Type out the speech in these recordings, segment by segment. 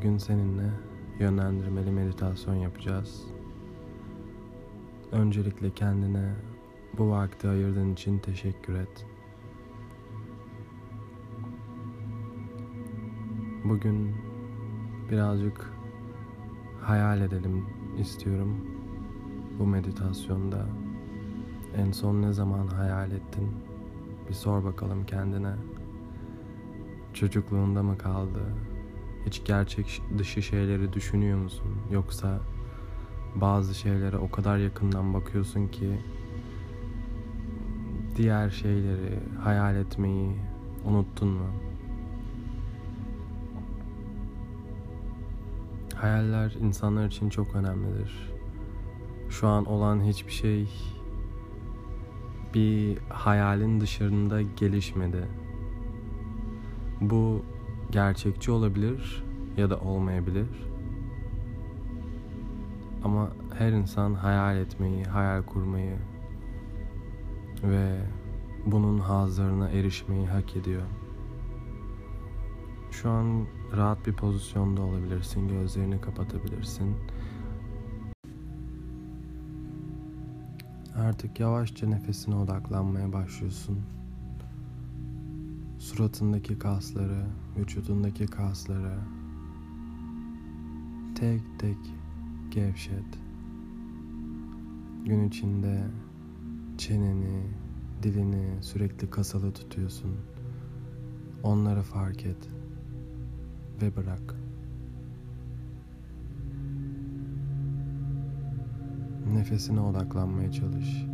Bugün seninle yönlendirmeli meditasyon yapacağız. Öncelikle kendine bu vakti ayırdığın için teşekkür et. Bugün birazcık hayal edelim istiyorum bu meditasyonda. En son ne zaman hayal ettin? Bir sor bakalım kendine. Çocukluğunda mı kaldı? Hiç gerçek dışı şeyleri düşünüyor musun? Yoksa bazı şeylere o kadar yakından bakıyorsun ki diğer şeyleri hayal etmeyi unuttun mu? Hayaller insanlar için çok önemlidir. Şu an olan hiçbir şey bir hayalin dışarında gelişmedi. Bu gerçekçi olabilir ya da olmayabilir. Ama her insan hayal etmeyi, hayal kurmayı ve bunun hazlarına erişmeyi hak ediyor. Şu an rahat bir pozisyonda olabilirsin, gözlerini kapatabilirsin. Artık yavaşça nefesine odaklanmaya başlıyorsun. Suratındaki kasları, vücudundaki kasları tek tek gevşet. Gün içinde çeneni, dilini sürekli kasalı tutuyorsun. Onları fark et ve bırak. Nefesine odaklanmaya çalış.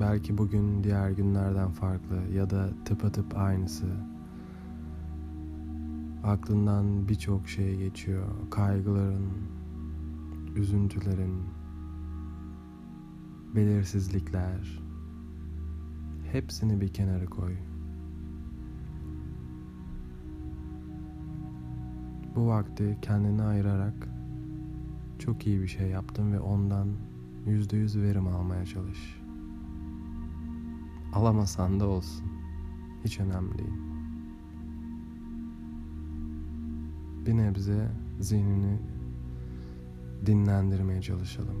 Belki bugün diğer günlerden farklı ya da tıpatıp aynısı. Aklından birçok şey geçiyor. Kaygıların, üzüntülerin, belirsizlikler. Hepsini bir kenara koy. Bu vakti kendine ayırarak çok iyi bir şey yaptın ve ondan yüzde yüz verim almaya çalış. Alamasan da olsun. Hiç önemli değil. Bir nebze zihnini dinlendirmeye çalışalım.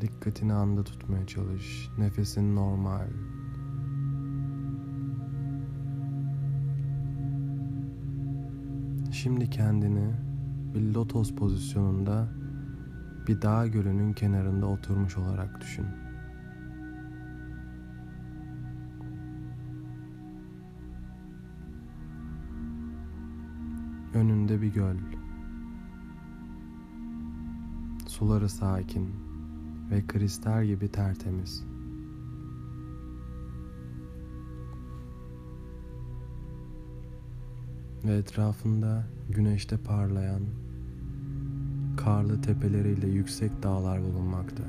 Dikkatini anda tutmaya çalış. Nefesin normal. Şimdi kendini bir lotos pozisyonunda bir dağ gölünün kenarında oturmuş olarak düşün. Önünde bir göl. Suları sakin ve kristal gibi tertemiz. Ve etrafında güneşte parlayan karlı tepeleriyle yüksek dağlar bulunmakta.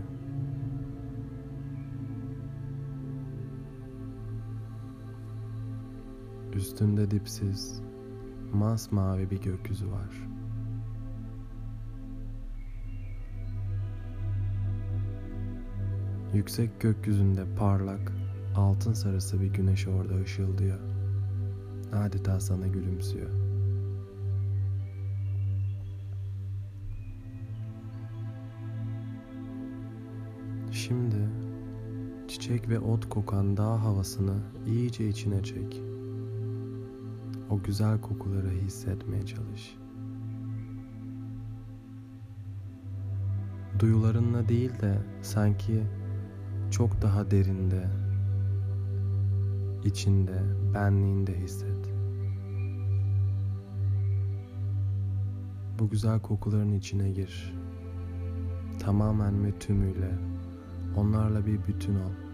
Üstünde dipsiz, masmavi bir gökyüzü var. Yüksek gökyüzünde parlak, altın sarısı bir güneş orada ışıldıyor. Adeta sana gülümsüyor. Şimdi çiçek ve ot kokan dağ havasını iyice içine çek. O güzel kokuları hissetmeye çalış. Duyularınla değil de sanki çok daha derinde, içinde, benliğinde hisset. Bu güzel kokuların içine gir. Tamamen ve tümüyle onlarla bir bütün ol.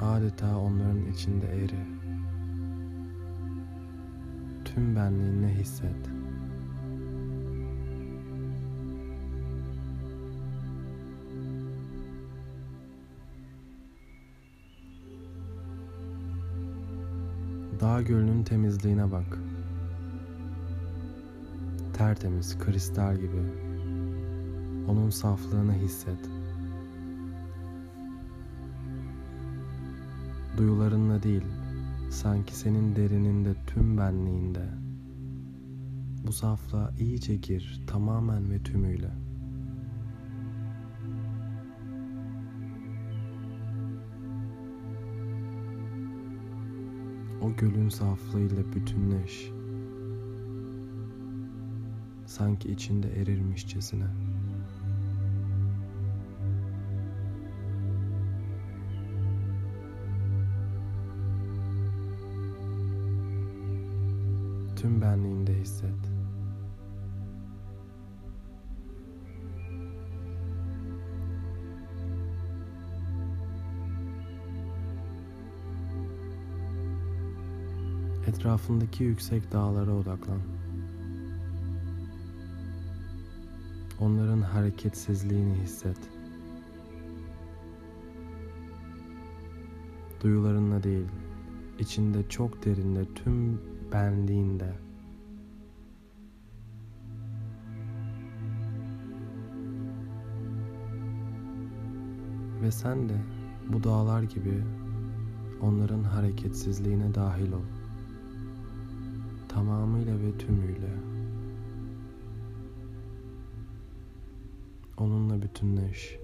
Adeta onların içinde eri. Tüm benliğinle hisset. Dağ gölünün temizliğine bak. Tertemiz, kristal gibi. Onun saflığını hisset. Duyularınla değil, sanki senin derininde tüm benliğinde. Bu saflığa iyice gir tamamen ve tümüyle. O gölün saflığıyla bütünleş. Sanki içinde erirmişçesine. Tüm benliğinde hisset. Etrafındaki yüksek dağlara odaklan. Onların hareketsizliğini hisset. Duyularınla değil, içinde çok derinde tüm benliğinde ve sen de bu dağlar gibi onların hareketsizliğine dahil ol tamamıyla ve tümüyle onunla bütünleş.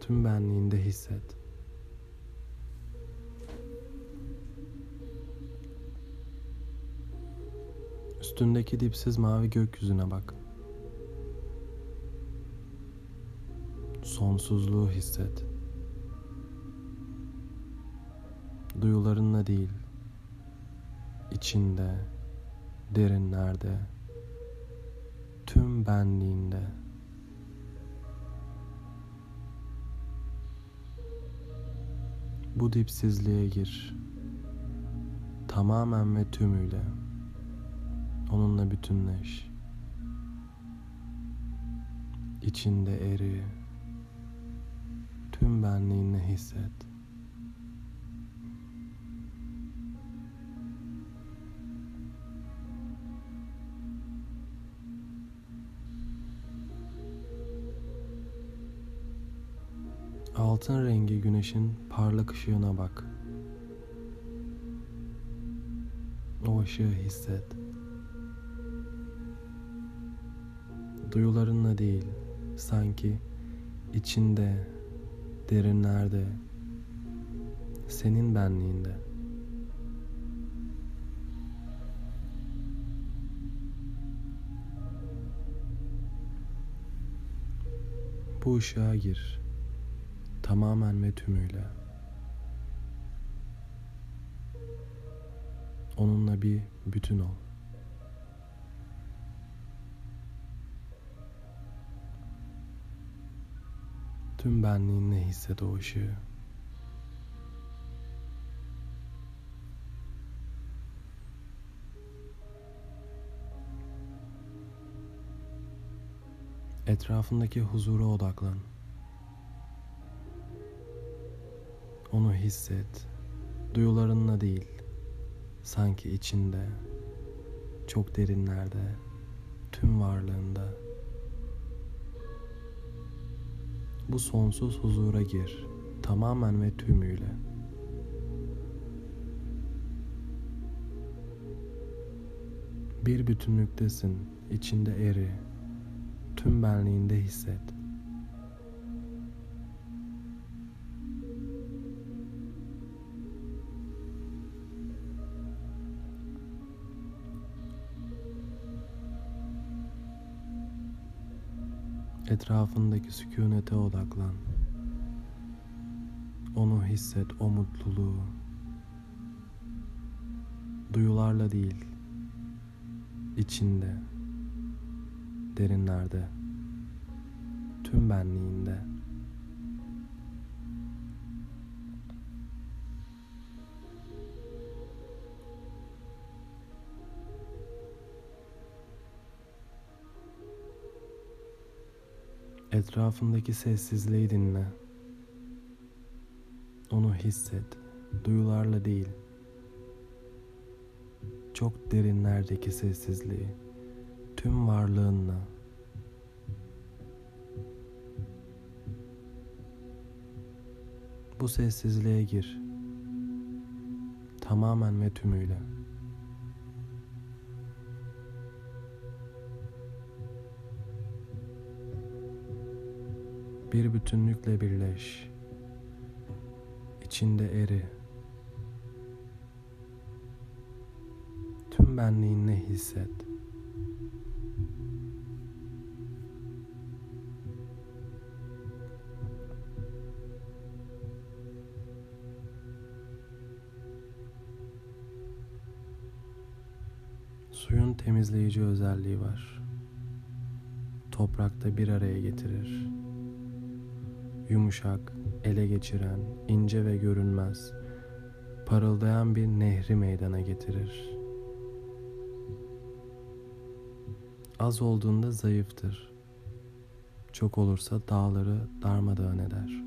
Tüm benliğinde hisset. Üstündeki dipsiz mavi gökyüzüne bak. Sonsuzluğu hisset. duyularınla değil, içinde, derinlerde, tüm benliğinde. Bu dipsizliğe gir. Tamamen ve tümüyle. Onunla bütünleş. İçinde eri. Tüm benliğinle hisset. Altın rengi güneşin parlak ışığına bak. O ışığı hisset. Duyularınla değil, sanki içinde, derinlerde, senin benliğinde. Bu ışığa gir tamamen ve tümüyle. Onunla bir bütün ol. Tüm benliğinle hisset o. Etrafındaki huzura odaklan. Onu hisset. Duyularınla değil. Sanki içinde, çok derinlerde, tüm varlığında. Bu sonsuz huzura gir, tamamen ve tümüyle. Bir bütünlüktesin, içinde eri, tüm benliğinde hisset. Etrafındaki sükunete odaklan. Onu hisset, o mutluluğu. Duyularla değil, içinde, derinlerde, tüm benliğinde. Etrafındaki sessizliği dinle. Onu hisset, duyularla değil. çok derinlerdeki sessizliği tüm varlığınla bu sessizliğe gir tamamen ve tümüyle. Bir bütünlükle birleş. İçinde eri. Tüm benliğinle hisset. Suyun temizleyici özelliği var. Toprakta bir araya getirir. Yumuşak, ele geçiren, ince ve görünmez, parıldayan bir nehri meydana getirir. Az olduğunda zayıftır. Çok olursa dağları darmadağın eder.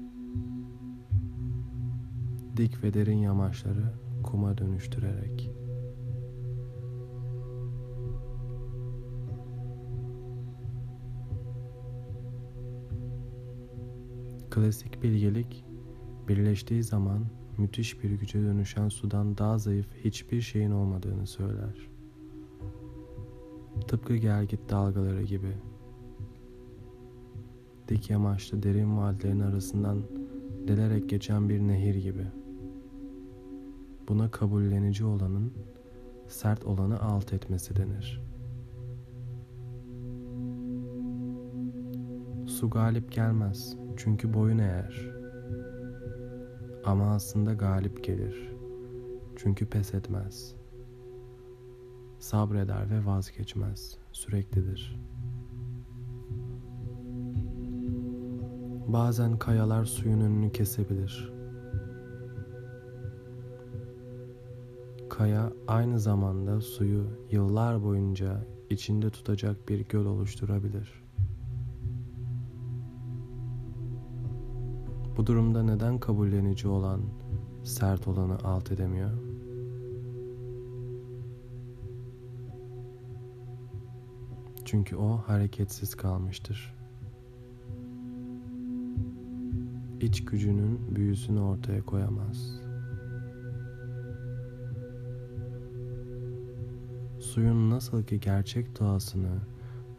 Dik ve derin yamaçları kuma dönüştürerek. Klasik bilgelik birleştiği zaman müthiş bir güce dönüşen sudan daha zayıf hiçbir şeyin olmadığını söyler. Tıpkı gelgit dalgaları gibi. Dik yamaçlı derin vadilerin arasından delerek geçen bir nehir gibi. Buna kabullenici olanın sert olanı alt etmesi denir. Su galip gelmez çünkü boyun eğer. Ama aslında galip gelir. Çünkü pes etmez. Sabreder ve vazgeçmez. Süreklidir. Bazen kayalar suyun önünü kesebilir. Kaya aynı zamanda suyu yıllar boyunca içinde tutacak bir göl oluşturabilir. Bu durumda neden kabullenici olan sert olanı alt edemiyor? Çünkü o hareketsiz kalmıştır. İç gücünün büyüsünü ortaya koyamaz. Suyun nasıl ki gerçek doğasını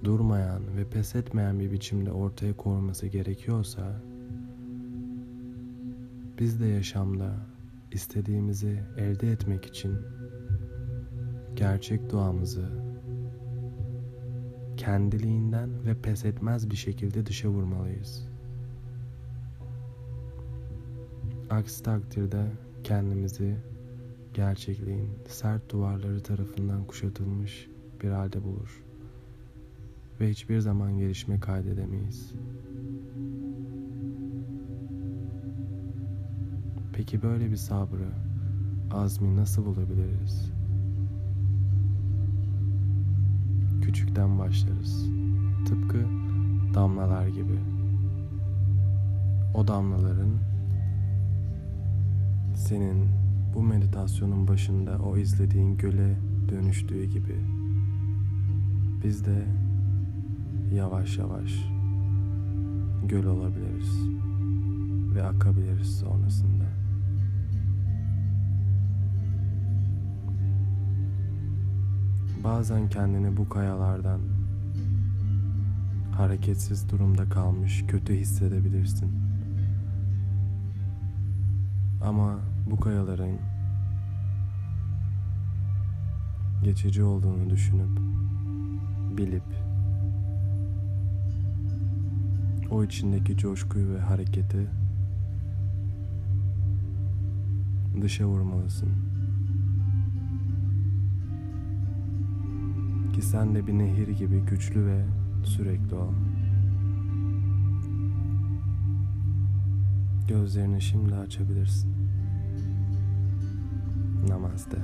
durmayan ve pes etmeyen bir biçimde ortaya koyması gerekiyorsa biz de yaşamda istediğimizi elde etmek için gerçek duamızı kendiliğinden ve pes etmez bir şekilde dışa vurmalıyız. Aksi takdirde kendimizi gerçekliğin sert duvarları tarafından kuşatılmış bir halde bulur ve hiçbir zaman gelişme kaydedemeyiz. Peki böyle bir sabrı, azmi nasıl bulabiliriz? Küçükten başlarız. Tıpkı damlalar gibi. O damlaların senin bu meditasyonun başında o izlediğin göle dönüştüğü gibi biz de yavaş yavaş göl olabiliriz ve akabiliriz sonrasında. Bazen kendini bu kayalardan hareketsiz durumda kalmış kötü hissedebilirsin. Ama bu kayaların geçici olduğunu düşünüp bilip o içindeki coşkuyu ve hareketi dışa vurmalısın. Ki sen de bir nehir gibi güçlü ve sürekli ol. Gözlerini şimdi açabilirsin. Namaste.